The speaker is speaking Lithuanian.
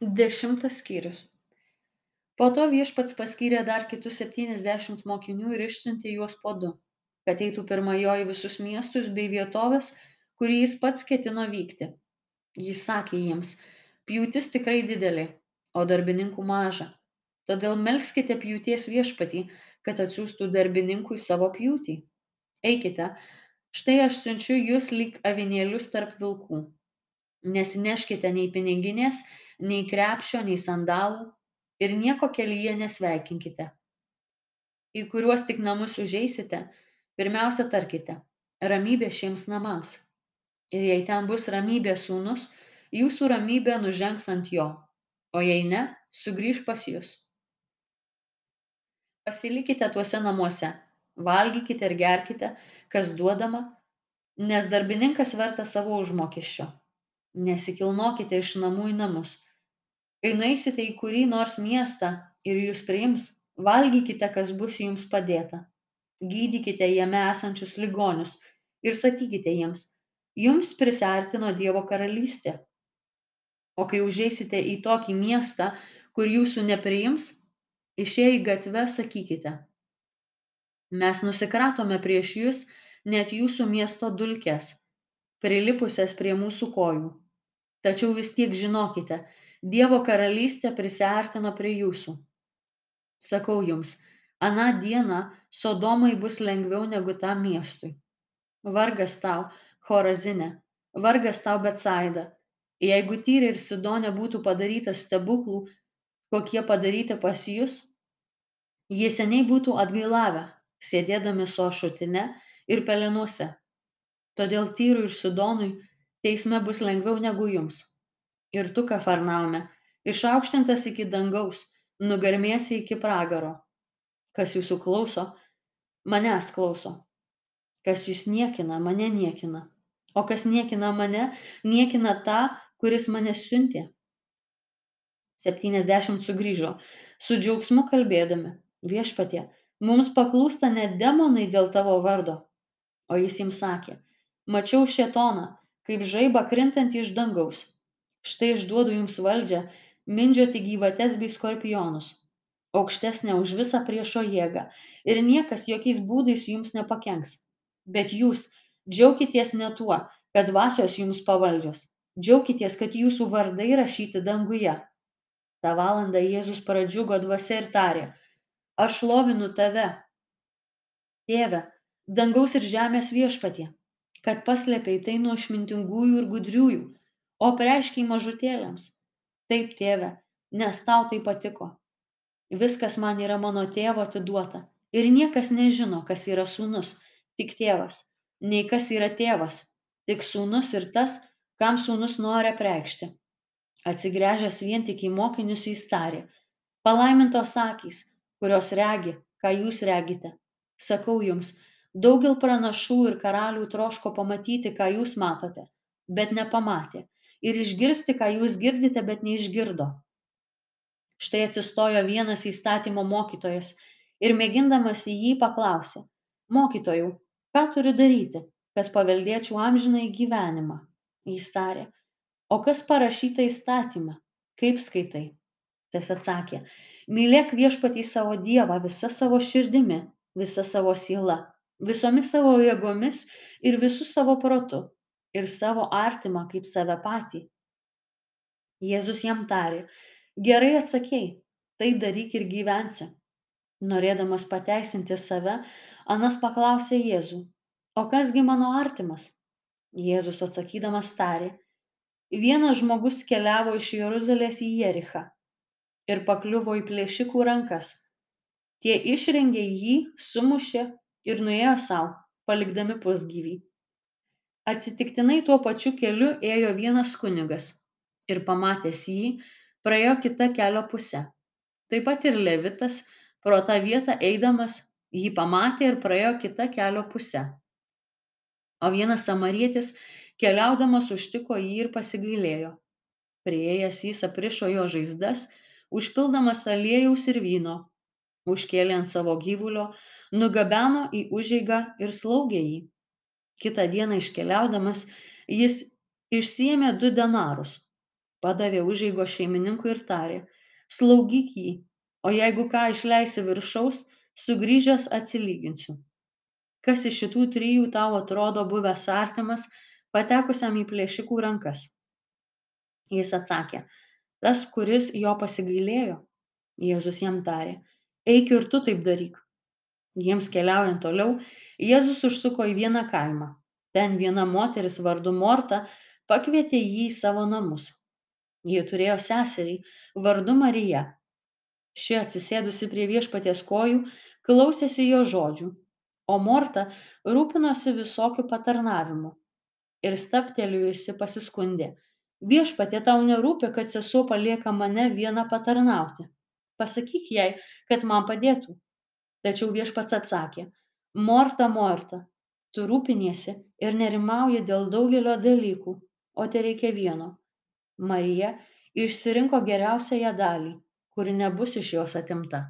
Dešimtas skyrius. Po to viešpats paskyrė dar kitus septyniasdešimt mokinių ir išsiuntė juos po du, kad eitų pirma jo į visus miestus bei vietovės, kurį jis pats ketino vykti. Jis sakė jiems, pjūtis tikrai didelė, o darbininkų maža. Todėl melskite pjūties viešpatį, kad atsiųstų darbininkų į savo pjūtį. Eikite, štai aš siunčiu jūs lyg avinėlius tarp vilkų. Nesineškite nei piniginės, nei krepšio, nei sandalų ir nieko kelyje nesveikinkite. Į kuriuos tik namus užeisite, pirmiausia tarkite - ramybė šiems namams. Ir jei ten bus ramybė sūnus, jūsų ramybė nužengs ant jo, o jei ne, sugrįž pas jūs. Pasilikite tuose namuose, valgykite ir gerkite, kas duodama, nes darbininkas verta savo užmokesčio. Nesikilnokite iš namų į namus kai nueisite į kurį nors miestą ir jus priims valgykite kas bus jums padėta. Gydykite jame esančius ligonius ir sakykite jiems jums prisiartino dievo karalystė. O kai užeisite į tokį miestą kur jūsų nepriims išėję į gatve sakykite mes nusikratome prieš jus net jūsų miesto dulkes prilipusias prie mūsų kojų. Tačiau vis tiek žinokite Dievo karalystė prisiartino prie jūsų. Sakau jums, aną dieną Sodomai bus lengviau negu tam miestui. Vargas tau, Horazinė, vargas tau Betsaida. Jeigu Tyri ir Sidonė būtų padaryta stebuklų, kokie padaryti pas jūs, jie seniai būtų atgailavę, sėdėdami su ašutine ir pelenuose. Todėl Tyrui ir Sidonui teisme bus lengviau negu jums ir tu kafarnaume išaukštintas iki dangaus nugarmėsi iki pragaro. Kas jūsų klauso manęs klauso. Kas jūs niekina mane niekina. O kas niekina mane niekina tą kuris mane siuntė. Septyniasdešimt sugrįžo su džiaugsmu kalbėdami viešpatie mums paklūsta net demonai dėl tavo vardo. O jis jiems sakė mačiau šėtoną kaip žaibą krintantį iš dangaus štai išduodu jums valdžią mindžioti gyvates bei skorpionus. Aukštesnę už visą priešo jėgą. Ir niekas jokiais būdais jums nepakenks. Bet jūs džiaukitės ne tuo kad dvasios jums pavaldžios. Džiaukitės kad jūsų vardai rašyti danguje. Tą valandą jėzus pradžiugo dvasia ir tarė aš šlovinu tave. Tėve dangaus ir žemės viešpatie kad paslėpei tai nuo išmintingųjų ir gudriųjų o apreiškei mažutėliams. Taip tėve nes tau tai patiko. Viskas man yra mano tėvo atiduota ir niekas nežino kas yra sūnus. Tik tėvas. Nei kas yra tėvas. Tik sūnus ir tas kam sūnus nori apreikšti. Atsigręžęs vien tik į mokinius jis tarė. Palaimintos akys kurios regi ką jūs regite. Sakau jums daugel pranašų ir karalių troško pamatyti ką jūs matote bet nepamatė ir išgirsti, ką jūs girdite, bet neišgirdo. Štai atsistojo vienas įstatymo mokytojas ir mėgindamas į jį paklausė, mokytojų, ką turiu daryti, kad paveldėčiau amžiną į gyvenimą? Jis tarė, o kas parašyta įstatymą, kaip skaitai? Tas atsakė, mylėk viešpatį savo Dievą visą savo širdimi, visą savo sielą, visomis savo jėgomis ir visų savo protu ir savo artimą kaip save patį. Jėzus jam tarė, gerai atsakėjai, tai daryk ir gyvensi. Norėdamas pateisinti save, Anas paklausė Jėzų, o kasgi mano artimas? Jėzus atsakydamas tarė, vienas žmogus keliavo iš Jeruzalės į Jerichą ir pakliuvo į plėšikų rankas. Tie išrengė jį, sumušė ir nuėjo savo, palikdami pusgyvį atsitiktinai tuo pačiu keliu ėjo vienas kunigas ir pamatęs jį praėjo kita kelio puse. Taip pat ir levitas pro tą vietą eidamas jį pamatė ir praėjo kita kelio puse. O vienas samarietis keliaudamas užtiko jį ir pasigailėjo. Priėjęs jis aprišo jo žaizdas užpildamas aliejaus ir vyno užkėlė ant savo gyvulio nugabeno į užeigą ir slaugė jį kitą dieną iškeliaudamas jis išsiėmė du denarus padavė užeigos šeimininkui ir tarė slaugyk jį o jeigu ką išleisi viršaus sugrįžęs atsilyginsiu. Kas iš šitų trijų tau atrodo buvęs artimas patekusiam į plėšikų rankas? Jis atsakė tas kuris jo pasigailėjo. Jėzus jam tarė eik ir tu taip daryk. Jiems keliaujant toliau jėzus užsuko į vieną kaimą. Ten viena moteris vardu morta pakvietė jį į savo namus. Ji turėjo seserį vardu marija. Ši atsisėdusi prie viešpaties kojų klausėsi jo žodžių o morta rūpinosi visokiu patarnavimu ir stabtelėjusi pasiskundė viešpatie tau nerūpi kad sesuo palieka mane vieną patarnauti. Pasakyk jai kad man padėtų. Tačiau viešpats atsakė morta morta tu rūpiniesi ir nerimauji dėl daugelio dalykų o tereikia vieno. Marija išsirinko geriausiąją dalį kuri nebus iš jos atimta